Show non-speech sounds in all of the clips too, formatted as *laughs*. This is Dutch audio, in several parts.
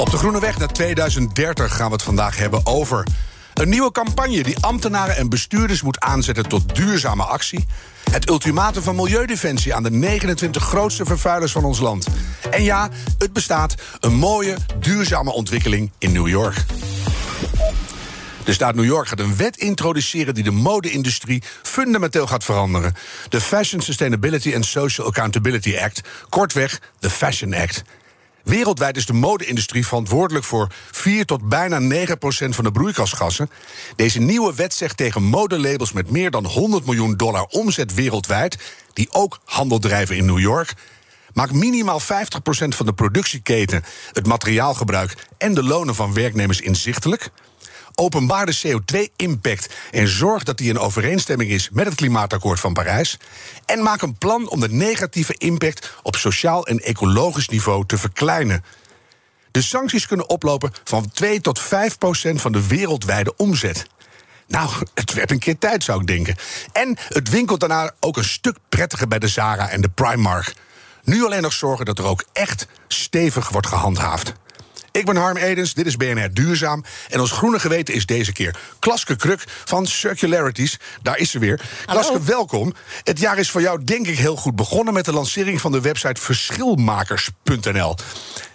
Op de Groene Weg naar 2030 gaan we het vandaag hebben over een nieuwe campagne die ambtenaren en bestuurders moet aanzetten tot duurzame actie. Het ultimatum van Milieudefensie aan de 29 grootste vervuilers van ons land. En ja, het bestaat een mooie, duurzame ontwikkeling in New York. De staat New York gaat een wet introduceren die de mode-industrie fundamenteel gaat veranderen. De Fashion Sustainability and Social Accountability Act, kortweg de Fashion Act. Wereldwijd is de mode-industrie verantwoordelijk voor 4 tot bijna 9 procent van de broeikasgassen. Deze nieuwe wet zegt tegen modelabels met meer dan 100 miljoen dollar omzet wereldwijd, die ook handel drijven in New York. Maak minimaal 50% van de productieketen, het materiaalgebruik en de lonen van werknemers inzichtelijk. Openbaar de CO2-impact en zorg dat die in overeenstemming is met het klimaatakkoord van Parijs. En maak een plan om de negatieve impact op sociaal en ecologisch niveau te verkleinen. De sancties kunnen oplopen van 2 tot 5 procent van de wereldwijde omzet. Nou, *laughs* het werd een keer tijd, zou ik denken. En het winkelt daarna ook een stuk prettiger bij de Zara en de Primark. Nu alleen nog zorgen dat er ook echt stevig wordt gehandhaafd. Ik ben Harm Edens, dit is BNR Duurzaam. En ons groene geweten is deze keer Klaske Kruk van Circularities. Daar is ze weer. Klaske, welkom. Het jaar is voor jou denk ik heel goed begonnen... met de lancering van de website verschilmakers.nl.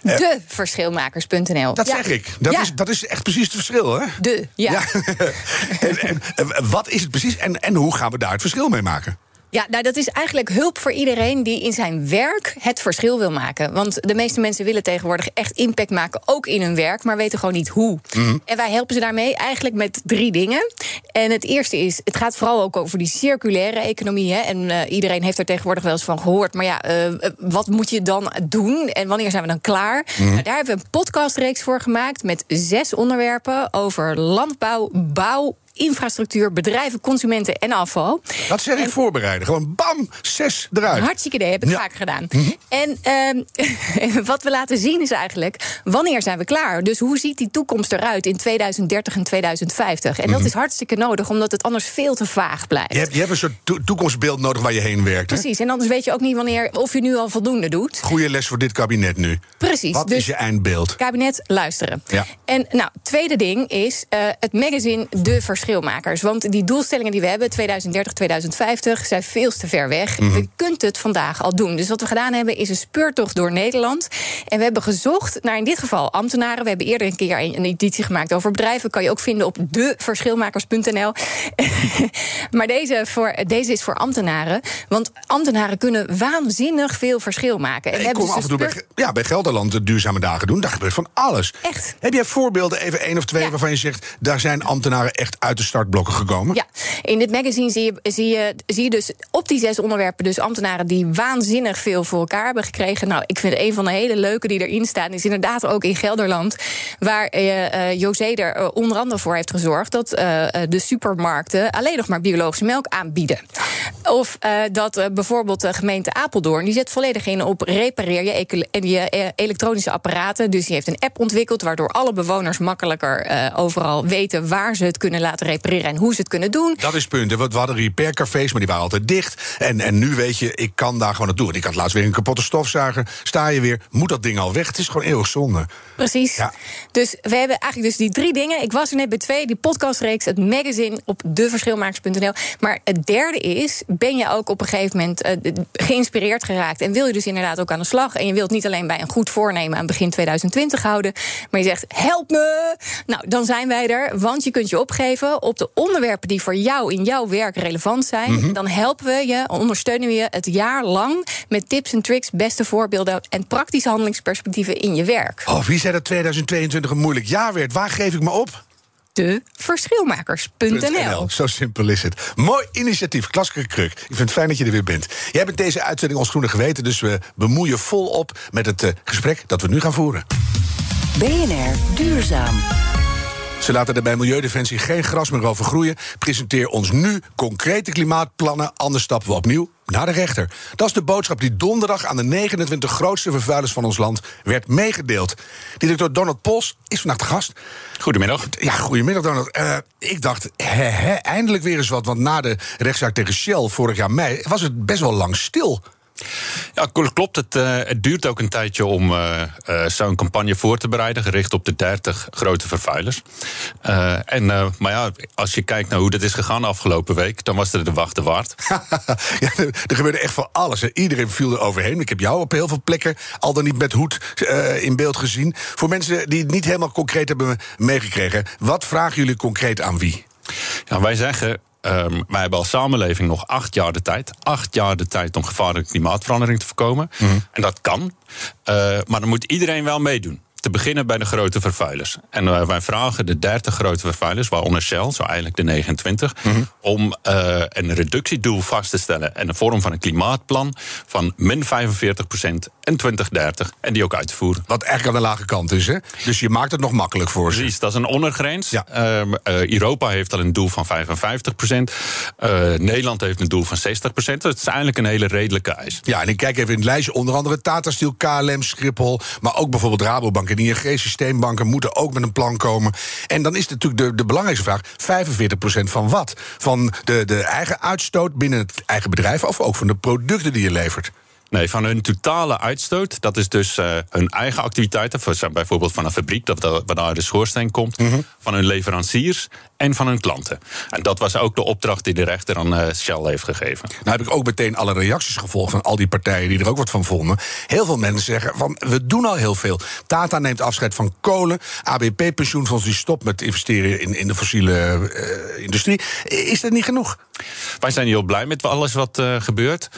De verschilmakers.nl. Dat zeg ik. Dat, Ja. is, dat is echt precies het verschil, hè? De, ja. *laughs* en, en, en wat is het precies en, en hoe gaan we daar het verschil mee maken? Ja, nou dat is eigenlijk hulp voor iedereen die in zijn werk het verschil wil maken. Want de meeste mensen willen tegenwoordig echt impact maken, ook in hun werk, maar weten gewoon niet hoe. En wij helpen ze daarmee eigenlijk met drie dingen. En het eerste is, het gaat vooral ook over die circulaire economie. Hè? En eh, iedereen heeft er tegenwoordig wel eens van gehoord. Maar ja, eh, eh, wat moet je dan doen en wanneer zijn we dan klaar? Nou, daar hebben we een podcastreeks voor gemaakt met zes onderwerpen over landbouw, bouw. Infrastructuur, bedrijven, consumenten en afval. Dat zeg ik voorbereiden. Gewoon bam, zes eruit. Hartstikke idee, heb ik Ja. vaak gedaan. En ehm, *laughs* wat we laten zien is eigenlijk, wanneer zijn we klaar? Dus hoe ziet die toekomst eruit in 2030 en 2050? En dat is hartstikke nodig, omdat het anders veel te vaag blijft. Je hebt, je hebt een soort to- toekomstbeeld nodig waar je heen werkt. Hè? Precies, en anders weet je ook niet wanneer, of je nu al voldoende doet. Goeie les voor dit kabinet nu. Precies, Wat dus- is je eindbeeld? Kabinet, luisteren. Ja. En nou, tweede ding is eh, het magazine De Verschilmakers. Want die doelstellingen die we hebben, 2030, 2050, zijn veel te ver weg. Mhm. Je kunt het vandaag al doen. Dus wat we gedaan hebben, is een speurtocht door Nederland. En we hebben gezocht naar in dit geval ambtenaren. We hebben eerder een keer een editie gemaakt over bedrijven. Kan je ook vinden op deverschilmakers.nl. *laughs* maar deze, voor, deze is voor ambtenaren. Want ambtenaren kunnen waanzinnig veel verschil maken. En we Ik hebben kom dus af en toe bij, ja, bij Gelderland de duurzame dagen doen. Daar gebeurt van alles. Echt? Heb jij voorbeelden, even één of twee, Ja. waarvan je zegt... daar zijn ambtenaren echt uit de startblokken gekomen? Ja, in dit magazine zie je, zie, je, zie je dus op die zes onderwerpen... dus ambtenaren die waanzinnig veel voor elkaar hebben gekregen. Nou, ik vind een van de hele leuke die erin staan... is inderdaad ook in Gelderland... waar eh, José er eh, onder andere voor heeft gezorgd... dat de supermarkten alleen nog maar biologische melk aanbieden. Of dat bijvoorbeeld de gemeente Apeldoorn... die zet volledig in op repareer je, je elektronische apparaten. Dus die heeft een app ontwikkeld... waardoor alle bewoners makkelijker overal weten... waar ze het kunnen laten repareren en hoe ze het kunnen doen. Dat is het punt. We hadden repaircafés, maar die waren altijd dicht. En, en nu weet je, ik kan daar gewoon naartoe. En ik had laatst weer een kapotte stofzuiger. Sta je weer, moet dat ding al weg? Het is gewoon eeuwig zonde. Precies. Ja. Dus we hebben eigenlijk dus die drie dingen. Ik was er net bij twee, die podcastreeks, het magazine op deverschilmakers.nl. Maar het derde is, ben je ook op een gegeven moment eh, geïnspireerd geraakt... en wil je dus inderdaad ook aan de slag... en je wilt niet alleen bij een goed voornemen aan begin 2020 houden... maar je zegt, help me! Nou, dan zijn wij er, want je kunt je opgeven... op de onderwerpen die voor jou in jouw werk relevant zijn. Dan helpen we je, ondersteunen we je het jaar lang... met tips en tricks, beste voorbeelden en praktische handelingsperspectieven in je werk. Oh, wie zei dat 2022 een moeilijk jaar werd? Waar geef ik me op? deverschilmakers.nl. Zo simpel is het. Mooi initiatief, Klaske Kruk. Ik vind het fijn dat je er weer bent. Jij bent deze uitzending ons groene geweten, dus we bemoeien volop met het eh, gesprek dat we nu gaan voeren. BNR Duurzaam. Ze laten er bij Milieudefensie geen gras meer over groeien. Presenteer ons nu concrete klimaatplannen, anders stappen we opnieuw naar de rechter. Dat is de boodschap die donderdag aan de 29 grootste vervuilers van ons land werd meegedeeld. Directeur Donald Pols is vandaag de gast. Goedemiddag. Ja, goedemiddag Donald. Uh, ik dacht, hè, eindelijk weer eens wat. Want na de rechtszaak tegen Shell vorig jaar mei was het best wel lang stil. Ja, klopt. Het, uh, het, duurt ook een tijdje om uh, uh, zo'n campagne voor te bereiden, gericht op de 30 grote vervuilers. en, maar ja, als je kijkt naar hoe dat is gegaan afgelopen week, dan was het de wachten waard. *laughs* ja, er, gebeurde echt van alles. Iedereen viel er overheen. Ik heb jou op heel veel plekken al dan niet met hoed in beeld gezien. Voor mensen die het niet helemaal concreet hebben meegekregen, wat vragen jullie concreet aan wie? Ja, wij zeggen Um, wij hebben als samenleving nog acht jaar de tijd. Acht jaar de tijd om gevaarlijke klimaatverandering te voorkomen. Mm. En dat kan. Uh, maar dan moet iedereen wel meedoen te beginnen bij de grote vervuilers. En uh, wij vragen de 30 grote vervuilers, waaronder Shell, zo eigenlijk de 29, mm-hmm. om uh, een reductiedoel vast te stellen en de vorm van een klimaatplan van min 45% en 2030 en die ook uit te voeren. Wat eigenlijk aan de lage kant is, hè? Dus je maakt het nog makkelijk voor ze. Precies, dat is een ondergrens. Ja. Uh, Europa heeft al een doel van 55% Nederland heeft een doel van 60% Dus het is eigenlijk een hele redelijke eis. Ja, en ik kijk even in het lijstje, onder andere Tata Steel, KLM, Schiphol, maar ook bijvoorbeeld Rabobank en ING-systeembanken moeten ook met een plan komen. En dan is natuurlijk de, de belangrijkste vraag: 45% van wat? Van de, de eigen uitstoot binnen het eigen bedrijf of ook van de producten die je levert? Nee, van hun totale uitstoot. Dat is dus uh, hun eigen activiteiten. Bijvoorbeeld van een fabriek, dat, waar de schoorsteen komt. Mm -hmm. Van hun leveranciers en van hun klanten. En dat was ook de opdracht die de rechter aan uh, Shell heeft gegeven. Nou heb ik ook meteen alle reacties gevolgd van al die partijen die er ook wat van vonden. Heel veel mensen zeggen van we doen al heel veel. Tata neemt afscheid van kolen. ABP pensioenfonds die stopt met investeren in, in de fossiele uh, industrie. Is dat niet genoeg? Wij zijn heel blij met alles wat uh, gebeurt.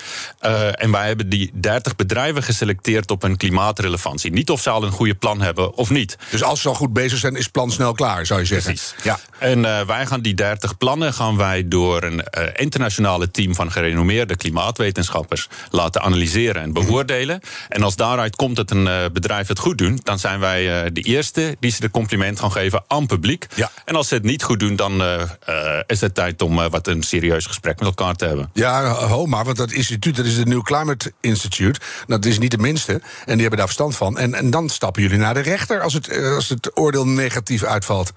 en wij hebben die 30 bedrijven geselecteerd op hun klimaatrelevantie. Niet of ze al een goede plan hebben of niet. Dus als ze al goed bezig zijn, is het plan snel klaar, zou je zeggen. Precies. Ja. En uh, wij gaan die 30 plannen gaan wij door een internationale team van gerenommeerde klimaatwetenschappers laten analyseren en beoordelen. En als daaruit komt dat een bedrijf het goed doet, dan zijn wij de eerste die ze de compliment gaan geven aan publiek. Ja. En als ze het niet goed doen, dan is het tijd om wat een serieus gesprek met elkaar te hebben. Ja, ho maar, want dat instituut, dat is het New Climate Institute. Dat is niet de minste. En die hebben daar verstand van. En, en dan stappen jullie naar de rechter als het, als het oordeel negatief uitvalt.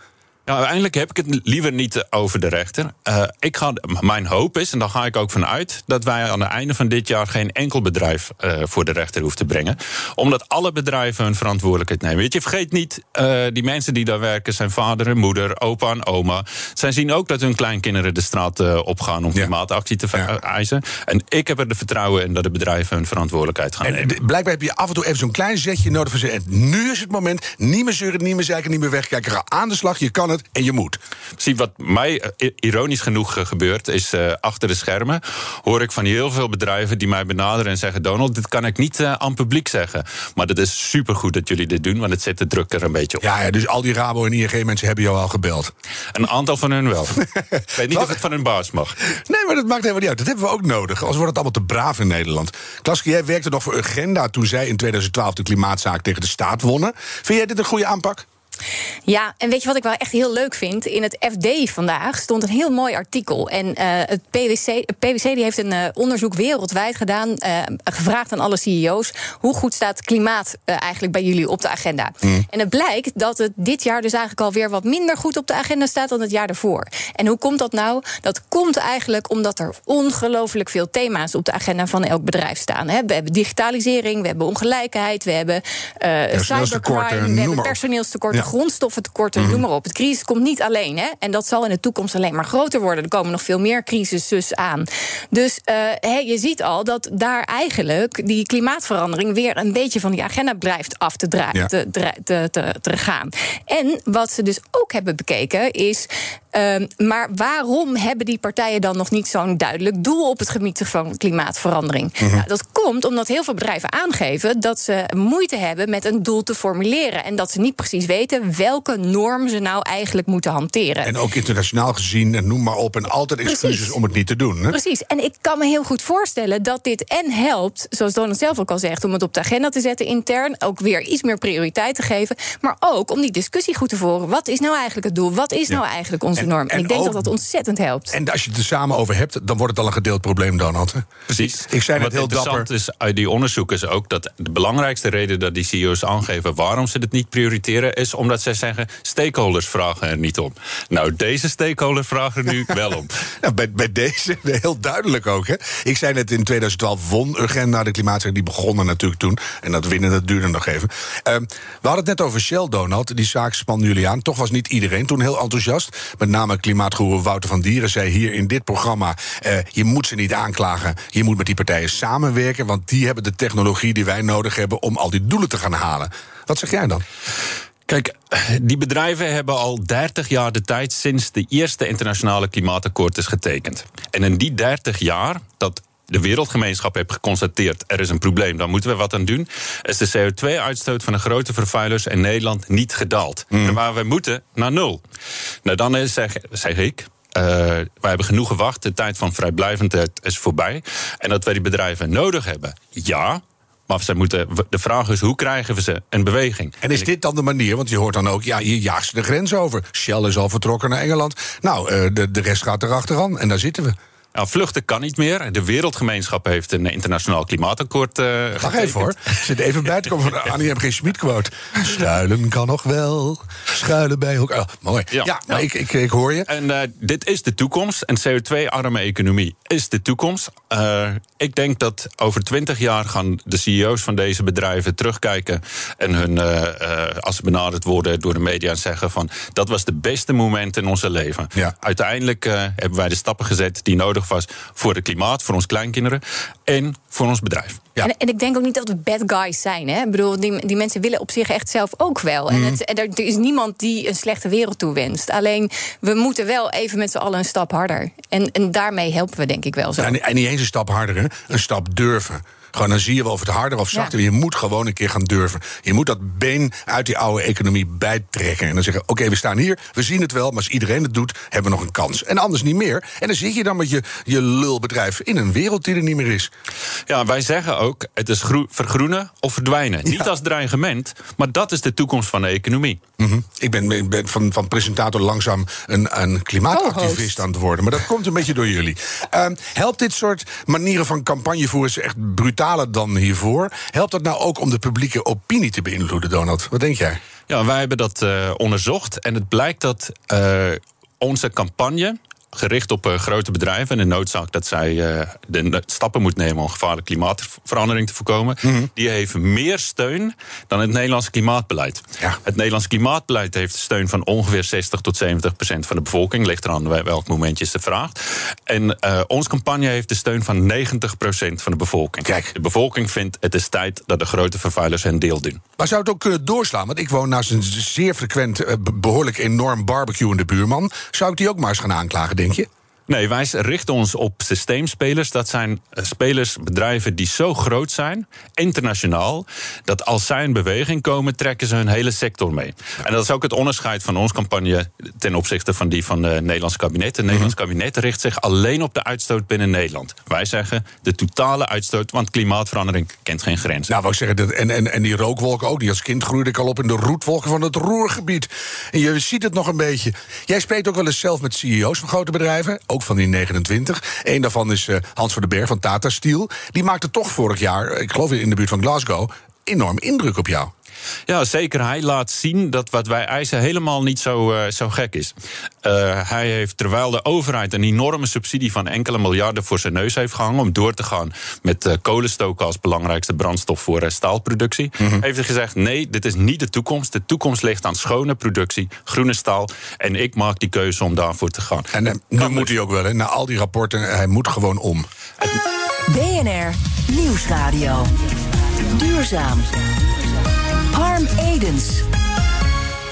Nou, uiteindelijk heb ik het liever niet over de rechter. Uh, ik ga, mijn hoop is, en daar ga ik ook van uit, dat wij aan het einde van dit jaar geen enkel bedrijf uh, voor de rechter hoeven te brengen. Omdat alle bedrijven hun verantwoordelijkheid nemen. Weet je, vergeet niet, uh, die mensen die daar werken zijn vader en moeder, opa en oma. Zij zien ook dat hun kleinkinderen de straat opgaan om klimaatactie te ja. eisen. En ik heb er de vertrouwen in dat de bedrijven hun verantwoordelijkheid gaan en, nemen. Blijkbaar heb je af en toe even zo'n klein zetje nodig voor ze. En nu is het moment, niet meer zeuren, niet meer zeiken, niet meer wegkijken. Ga aan de slag, je kan het en je moet. Zie, wat mij ironisch genoeg gebeurt, is uh, achter de schermen hoor ik van heel veel bedrijven die mij benaderen en zeggen: Donald, dit kan ik niet uh, aan publiek zeggen. Maar dat is supergoed dat jullie dit doen, want het zet de druk er een beetje op. Ja, ja dus al die Rabo en ING-mensen hebben jou al gebeld. Een aantal van hun wel. *laughs* ik weet niet of het van hun baas mag. Nee, maar dat maakt helemaal niet uit. Dat hebben we ook nodig. Anders wordt het allemaal te braaf in Nederland. Klaske, jij werkte nog voor Agenda toen zij in 2012 de klimaatzaak tegen de staat wonnen. Vind jij dit een goede aanpak? Ja, en weet je wat ik wel echt heel leuk vind? In het FD vandaag stond een heel mooi artikel. En uh, het PwC, PwC die heeft een uh, onderzoek wereldwijd gedaan, uh, gevraagd aan alle CEO's: hoe goed staat klimaat eigenlijk bij jullie op de agenda? Mm. En het blijkt dat het dit jaar dus eigenlijk alweer wat minder goed op de agenda staat dan het jaar daarvoor. En hoe komt dat nou? Dat komt eigenlijk omdat er ongelooflijk veel thema's op de agenda van elk bedrijf staan. Hè. We hebben digitalisering, we hebben ongelijkheid, we hebben cybercrime, we hebben personeelstekort. Ja grondstoffentekorten, mm. noem maar op. Het crisis komt niet alleen. Hè? En dat zal in de toekomst alleen maar groter worden. Er komen nog veel meer crises aan. Dus uh, hey, je ziet al dat daar eigenlijk die klimaatverandering weer een beetje van die agenda blijft af te, draaien, ja. te, te, te, te, gaan. En wat ze dus ook hebben bekeken is Ehm, maar waarom hebben die partijen dan nog niet zo'n duidelijk doel op het gebied van klimaatverandering? Mhm. nou, dat komt omdat heel veel bedrijven aangeven dat ze moeite hebben met een doel te formuleren. En dat ze niet precies weten welke norm ze nou eigenlijk moeten hanteren. En ook internationaal gezien, en noem maar op, en altijd excuses Precies. om het niet te doen. Hè? Precies. En ik kan me heel goed voorstellen dat dit en helpt, zoals Donald zelf ook al zegt, om het op de agenda te zetten intern, ook weer iets meer prioriteit te geven, maar ook om die discussie goed te voeren. Wat is nou eigenlijk het doel? Wat is Ja. nou eigenlijk onze En- norm? En, en ik denk ook- dat dat ontzettend helpt. En als je het er samen over hebt, dan wordt het al een gedeeld probleem, Donald. hè? Precies. Ik zei net Wat heel interessant dapper. is uit die onderzoeken is ook dat de belangrijkste reden dat die CEO's aangeven waarom ze het niet prioriteren, is omdat zij zeggen: stakeholders vragen er niet om. Nou, deze stakeholders vragen er nu *laughs* wel om. Ja, bij, bij deze *laughs* heel duidelijk ook. Hè? Ik zei net in 2012 won Urgenda de klimaatzaak. Die begonnen natuurlijk toen. En dat winnen, dat duurde nog even. Ehm, we hadden het net over Shell, Donald. Die zaak spannen jullie aan. Toch was niet iedereen toen heel enthousiast. Met name klimaatgoeroe Wouter van Dieren zei hier in dit programma... eh, je moet ze niet aanklagen. Je moet met die partijen samenwerken. Want die hebben de technologie die wij nodig hebben... om al die doelen te gaan halen. Wat zeg jij dan? Kijk, die bedrijven hebben al 30 jaar de tijd sinds de eerste internationale klimaatakkoord is getekend. En in die 30 jaar dat de wereldgemeenschap heeft geconstateerd er is een probleem, dan moeten we wat aan doen. Is de CO2-uitstoot van de grote vervuilers in Nederland niet gedaald. En waar we moeten naar nul. Nou, dan is, zeg, zeg ik. eh, wij hebben genoeg gewacht. De tijd van vrijblijvendheid is voorbij. En dat wij die bedrijven nodig hebben, ja. Maar ze moeten, de vraag is, hoe krijgen we ze in beweging? En is dit dan de manier? Want je hoort dan ook, ja, je jaagt ze de grens over. Shell is al vertrokken naar Engeland. Nou, eh, de, de rest gaat erachteraan. En daar zitten we. Nou, vluchten kan niet meer. De wereldgemeenschap heeft een internationaal klimaatakkoord uh, Wacht even hoor. Zit even bij te komen van de *laughs* Annie M. G. Schmid quote. Schuilen kan nog wel. Schuilen bij elkaar. Oh, mooi. Ja, Ja. nou, Ik, ik, ik hoor je. En uh, dit is de toekomst. Een CO2-arme economie is de toekomst. Uh, ik denk dat over twintig jaar gaan de CEO's van deze bedrijven terugkijken. En hun, uh, als ze benaderd worden door de media, en zeggen van dat was de beste moment in onze leven. Ja. Uiteindelijk hebben wij de stappen gezet die nodig was voor het klimaat, voor ons kleinkinderen en voor ons bedrijf. Ja. En, en, ik denk ook niet dat we bad guys zijn. Hè? Ik bedoel, die, die mensen willen op zich echt zelf ook wel. Mm. En, het, en er, er, is niemand die een slechte wereld toewenst. Alleen, we moeten wel even met z'n allen een stap harder. En, en daarmee helpen we denk ik wel zo. En, en niet eens een stap harder, hè? een stap durven. Gewoon, dan zie je wel of het harder of zachter. Ja. Je moet gewoon een keer gaan durven. Je moet dat been uit die oude economie bijtrekken. En dan zeggen: Oké, okay, we staan hier, we zien het wel. Maar als iedereen het doet, hebben we nog een kans. En anders niet meer. En dan zit je dan met je, je lulbedrijf in een wereld die er niet meer is. Ja, wij zeggen ook: het is vergroenen of verdwijnen. Ja. Niet als dreigement, maar dat is de toekomst van de economie. Mm -hmm. Ik ben, ik ben van, van presentator langzaam een, een klimaatactivist aan het worden. Maar dat komt een beetje door jullie. Uh, helpt dit soort manieren van campagnevoeren echt brutaler dan hiervoor? Helpt dat nou ook om de publieke opinie te beïnvloeden, Donald? Wat denk jij? Ja, wij hebben dat uh, onderzocht. En het blijkt dat uh, onze campagne gericht op uh, grote bedrijven en de noodzaak dat zij uh, de stappen moeten nemen om gevaarlijke klimaatverandering te voorkomen, mm -hmm. die heeft meer steun dan het Nederlandse klimaatbeleid. Ja. Het Nederlandse klimaatbeleid heeft steun van ongeveer 60 tot 70 procent van de bevolking. Ligt eraan welk moment je ze vraagt. En uh, onze campagne heeft de steun van 90 procent van de bevolking. Kijk. De bevolking vindt het is tijd dat de grote vervuilers hun deel doen. Maar zou het ook kunnen doorslaan? Want ik woon naast een zeer frequent, behoorlijk enorm barbecue in de buurman. Zou ik die ook maar eens gaan aanklagen? Denk je? Nee, wij richten ons op systeemspelers. Dat zijn spelers, bedrijven die zo groot zijn, internationaal, dat als zij in beweging komen, trekken ze hun hele sector mee. En dat is ook het onderscheid van onze campagne ten opzichte van die van het Nederlands kabinet. Het Nederlands -hmm. kabinet richt zich alleen op de uitstoot binnen Nederland. Wij zeggen de totale uitstoot, want klimaatverandering kent geen grenzen. Nou, wou ik zeggen, dat, en, en, en die rookwolken ook. Die als kind groeide ik al op in de roetwolken van het Roergebied. En je ziet het nog een beetje. Jij spreekt ook wel eens zelf met CEO's van grote bedrijven. Ook van die 29. Eén daarvan is uh, Hans van den Berg van Tata Steel. Die maakte toch vorig jaar, ik geloof in de buurt van Glasgow, enorm indruk op jou. Ja, zeker. Hij laat zien dat wat wij eisen helemaal niet zo, uh, zo gek is. Uh, hij heeft, terwijl de overheid een enorme subsidie van enkele miljarden voor zijn neus heeft gehangen om door te gaan met uh, kolenstoken als belangrijkste brandstof voor staalproductie, mm -hmm. heeft hij gezegd: nee, dit is niet de toekomst. De toekomst ligt aan schone productie, groene staal. En ik maak die keuze om daarvoor te gaan. En nu moet hij ook wel, hè? na al die rapporten, hij moet gewoon om. BNR Nieuwsradio. Duurzaam. Edens.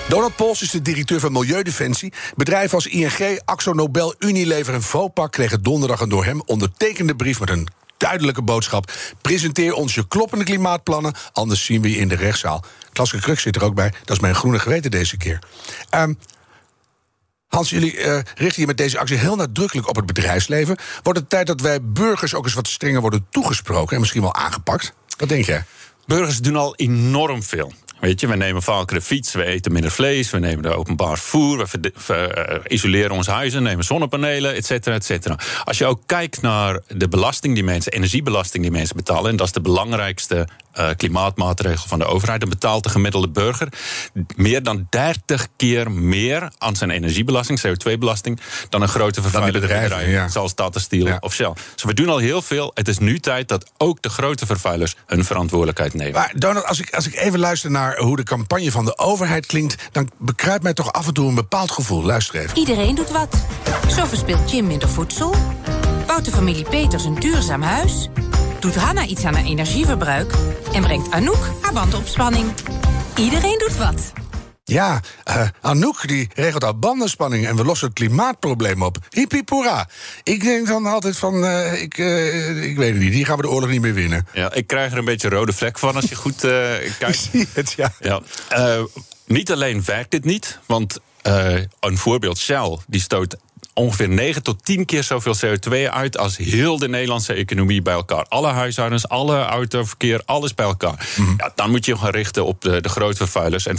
Donald Pols is de directeur van Milieudefensie. Bedrijven als ING, Axo Nobel, Unilever en Vopak kregen donderdag een door hem ondertekende brief met een duidelijke boodschap. Presenteer ons je kloppende klimaatplannen, anders zien we je in de rechtszaal. Klaske Kruk zit er ook bij, dat is mijn groene geweten deze keer. Um, Hans, jullie uh, richten je met deze actie heel nadrukkelijk op het bedrijfsleven. Wordt het tijd dat wij burgers ook eens wat strenger worden toegesproken en misschien wel aangepakt? Wat denk jij? Burgers doen al enorm veel. Weet je, we nemen vaker de fiets, we eten minder vlees, we nemen de openbaar vervoer, we, uh, isoleren ons huizen, nemen zonnepanelen, et cetera, et cetera. Als je ook kijkt naar de belasting die mensen, energiebelasting die mensen betalen, en dat is de belangrijkste uh, klimaatmaatregel van de overheid, dan betaalt de gemiddelde burger meer dan 30 keer meer aan zijn energiebelasting, CO2-belasting, dan een grote bedrijf, ja. zoals Tata Steel ja. of Shell. Dus we doen al heel veel. Het is nu tijd dat ook de grote vervuilers hun verantwoordelijkheid nemen. Maar Donald, als ik, als ik even luister naar hoe de campagne van de overheid klinkt, dan bekruipt mij toch af en toe een bepaald gevoel. Luister even. Iedereen doet wat. Zo verspilt Jim minder voedsel. Bouwt de familie Peters een duurzaam huis. Doet Hanna iets aan haar energieverbruik. En brengt Anouk haar bandopspanning. Iedereen doet wat. Ja, uh, Anouk die regelt al bandenspanning en we lossen het klimaatprobleem op. Hippiepoera. Ik denk dan altijd van, uh, ik, uh, ik weet het niet, die gaan we de oorlog niet meer winnen. Ja, ik krijg er een beetje rode vlek van als je *laughs* goed kijkt. ik zie het, ja. ja. niet alleen werkt dit niet, want een voorbeeld Shell, die stoot ongeveer 9 tot 10 keer zoveel CO2 uit als heel de Nederlandse economie bij elkaar. Alle huishoudens, alle autoverkeer, alles bij elkaar. Mhm. Ja, dan moet je gaan richten op de, de grote vervuilers. En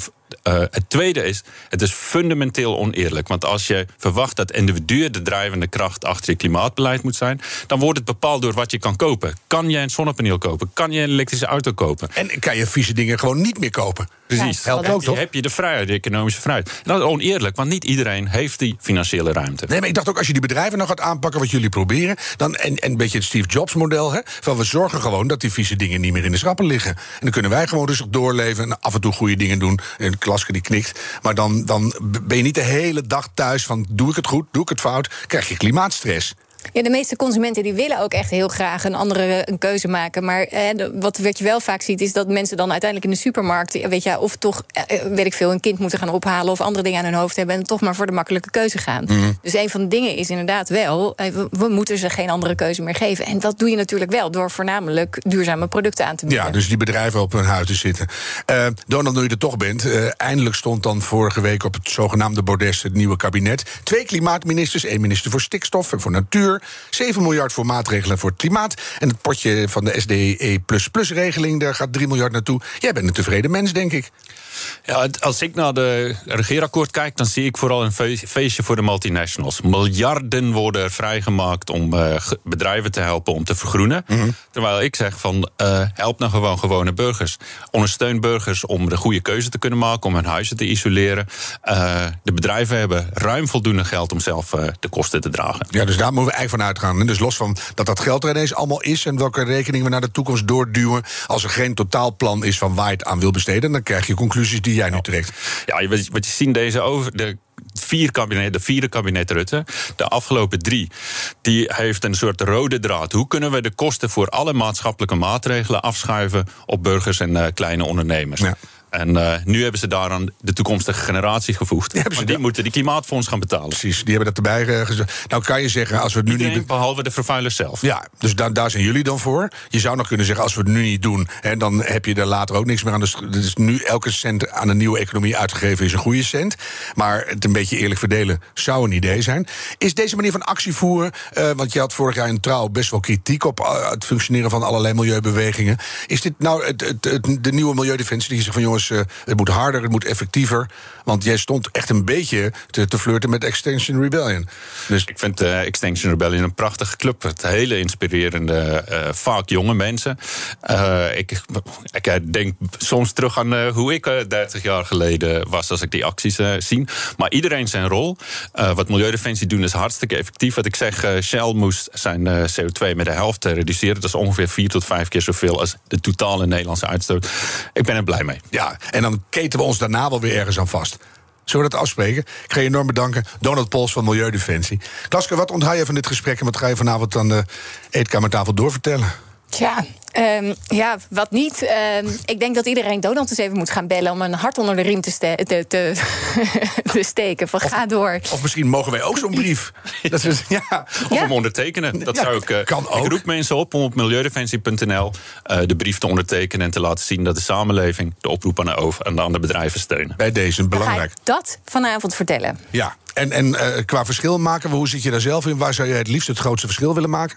uh, het tweede is, het is fundamenteel oneerlijk. Want als je verwacht dat individuen de drijvende kracht achter je klimaatbeleid moet zijn, dan wordt het bepaald door wat je kan kopen. Kan je een zonnepaneel kopen? Kan je een elektrische auto kopen? En kan je vieze dingen gewoon niet meer kopen? Precies. Helpt ook, toch? heb je de vrijheid, de economische vrijheid. En dat is oneerlijk, want niet iedereen heeft die financiële ruimte. Nee, maar ik dacht ook, als je die bedrijven nog gaat aanpakken wat jullie proberen... Dan, en, en een beetje het Steve Jobs model, hè, van we zorgen gewoon dat die vieze dingen niet meer in de schappen liggen. En dan kunnen wij gewoon rustig doorleven en af en toe goede dingen doen. En Klaske die knikt. Maar dan, dan ben je niet de hele dag thuis van doe ik het goed, doe ik het fout, krijg je klimaatstress. Ja, de meeste consumenten die willen ook echt heel graag een andere een keuze maken. Maar eh, wat, wat je wel vaak ziet, is dat mensen dan uiteindelijk in de supermarkt, weet je, of toch, eh, weet ik veel, een kind moeten gaan ophalen of andere dingen aan hun hoofd hebben en toch maar voor de makkelijke keuze gaan. Mhm. Dus een van de dingen is inderdaad wel, eh, we, we, moeten ze geen andere keuze meer geven. En dat doe je natuurlijk wel door voornamelijk duurzame producten aan te bieden. Ja, dus die bedrijven op hun huizen zitten. Uh, Donald, nu je er toch bent, uh, eindelijk stond dan vorige week op het zogenaamde bordes het nieuwe kabinet. Twee klimaatministers, één minister voor stikstof en voor natuur 7 miljard voor maatregelen voor het klimaat. En het potje van de SDE++-regeling, daar gaat 3 miljard naartoe. Jij bent een tevreden mens, denk ik. Ja, als ik naar de regeerakkoord kijk, dan zie ik vooral een feestje voor de multinationals. Miljarden worden vrijgemaakt om uh, bedrijven te helpen om te vergroenen. Mhm. Terwijl ik zeg van uh, help nou gewoon gewone burgers. Ondersteun burgers om de goede keuze te kunnen maken, om hun huizen te isoleren. Uh, de bedrijven hebben ruim voldoende geld om zelf de kosten te dragen. Ja, dus daar moeten we eigenlijk van uitgaan. Dus los van dat dat geld er ineens allemaal is en welke rekening we naar de toekomst doorduwen. Als er geen totaalplan is van waar je het aan wil besteden, dan krijg je conclusies die jij nu trekt. Ja, wat je ziet deze over. De vier kabinet, de vierde kabinet Rutte, de afgelopen drie, die heeft een soort rode draad. Hoe kunnen we de kosten voor alle maatschappelijke maatregelen afschuiven op burgers en uh, kleine ondernemers? Ja. En uh, nu hebben ze daaraan de toekomstige generatie gevoegd. Die, maar die moeten die klimaatfonds gaan betalen. Precies, die hebben dat erbij uh, gezegd. Nou kan je zeggen, als we het nu Iedereen, niet... behalve de vervuilers zelf. Ja, dus da daar zijn jullie dan voor. Je zou nog kunnen zeggen, als we het nu niet doen... Hè, dan heb je er later ook niks meer aan. Dus nu elke cent aan een nieuwe economie uitgegeven is een goede cent. Maar het een beetje eerlijk verdelen zou een idee zijn. Is deze manier van actie voeren... Uh, want je had vorig jaar in Trouw best wel kritiek... op het functioneren van allerlei milieubewegingen. Is dit nou het, het, het, de nieuwe milieudefensie die zegt van... jongens uh, het moet harder, het moet effectiever. Want jij stond echt een beetje te, te flirten met Extinction Rebellion. Dus... Ik vind uh, Extinction Rebellion een prachtige club. Het hele inspirerende, uh, vaak jonge mensen. ik, ik denk soms terug aan hoe ik 30 jaar geleden was... als ik die acties zie. Maar iedereen zijn rol. wat Milieudefensie doen is hartstikke effectief. Wat ik zeg, Shell moest zijn CO2 met de helft reduceren. Dat is ongeveer vier tot vijf keer zoveel... als de totale Nederlandse uitstoot. Ik ben er blij mee. Ja, en dan keten we ons daarna wel weer ergens aan vast. Zullen we dat afspreken? Ik ga je enorm bedanken. Donald Pols van Milieudefensie. Klaske, wat onthaal je van dit gesprek en wat ga je vanavond aan de eetkamertafel doorvertellen? Tja, Ehm, ja, wat niet. Ehm, ik denk dat iedereen Donald eens even moet gaan bellen om een hart onder de riem te, ste- te, te, *laughs* te steken. Van ga door. Of misschien mogen wij ook zo'n brief. *laughs* Dat is, ja. Of Ja. hem ondertekenen. Dat Ja, zou ik. eh, kan ook. Ik roep mensen op om op milieudefensie.nl eh, de brief te ondertekenen en te laten zien dat de samenleving de oproep aan de, over, aan de, aan de bedrijven steunen. Bij deze belangrijk. ik dat vanavond vertellen. Ja. En, en eh, qua verschil maken, hoe zit je daar zelf in? Waar zou je het liefst het grootste verschil willen maken?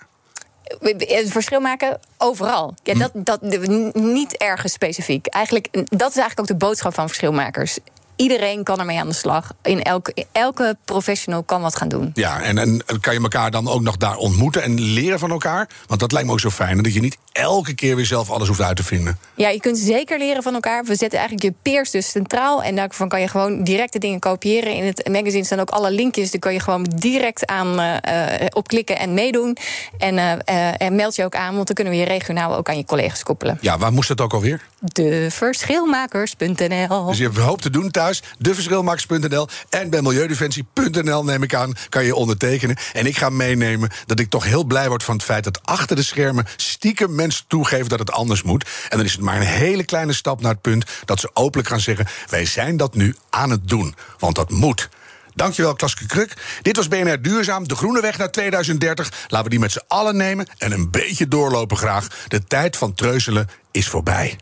Het verschil maken overal. Ja, dat, dat, n- niet ergens specifiek. Eigenlijk, dat is eigenlijk ook de boodschap van verschilmakers. Iedereen kan ermee aan de slag. In elke, elke professional kan wat gaan doen. Ja, en, en kan je elkaar dan ook nog daar ontmoeten en leren van elkaar? Want dat lijkt me ook zo fijn, dat je niet elke keer weer zelf alles hoeft uit te vinden. Ja, je kunt zeker leren van elkaar. We zetten eigenlijk je peers dus centraal. En daarvan kan je gewoon direct de dingen kopiëren. In het magazine staan ook alle linkjes. Daar kan je gewoon direct aan eh, eh, op klikken en meedoen. En, eh, eh, en meld je ook aan, want dan kunnen we je regionaal ook aan je collega's koppelen. Ja, waar moest dat ook alweer? Deverschilmakers.nl Dus je hebt een hoop te doen thuis. Deverschilmakers.nl en bij milieudefensie.nl neem ik aan, kan je ondertekenen. En ik ga meenemen dat ik toch heel blij word van het feit dat achter de schermen stiekem mensen toegeven dat het anders moet. En dan is het maar een hele kleine stap naar het punt dat ze openlijk gaan zeggen: wij zijn dat nu aan het doen. Want dat moet. Dankjewel, Klaske Kruk. Dit was BNR Duurzaam, de groene weg naar 2030. Laten we die met z'n allen nemen en een beetje doorlopen graag. De tijd van treuzelen is voorbij.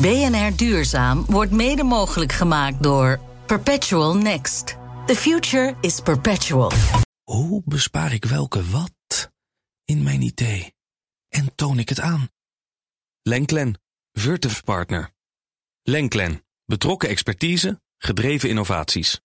BNR Duurzaam wordt mede mogelijk gemaakt door Perpetual Next. The future is perpetual. Hoe bespaar ik welke wat in mijn idee? En toon ik het aan? Lenklen, Virtuf Partner. Lenklen, betrokken expertise, gedreven innovaties.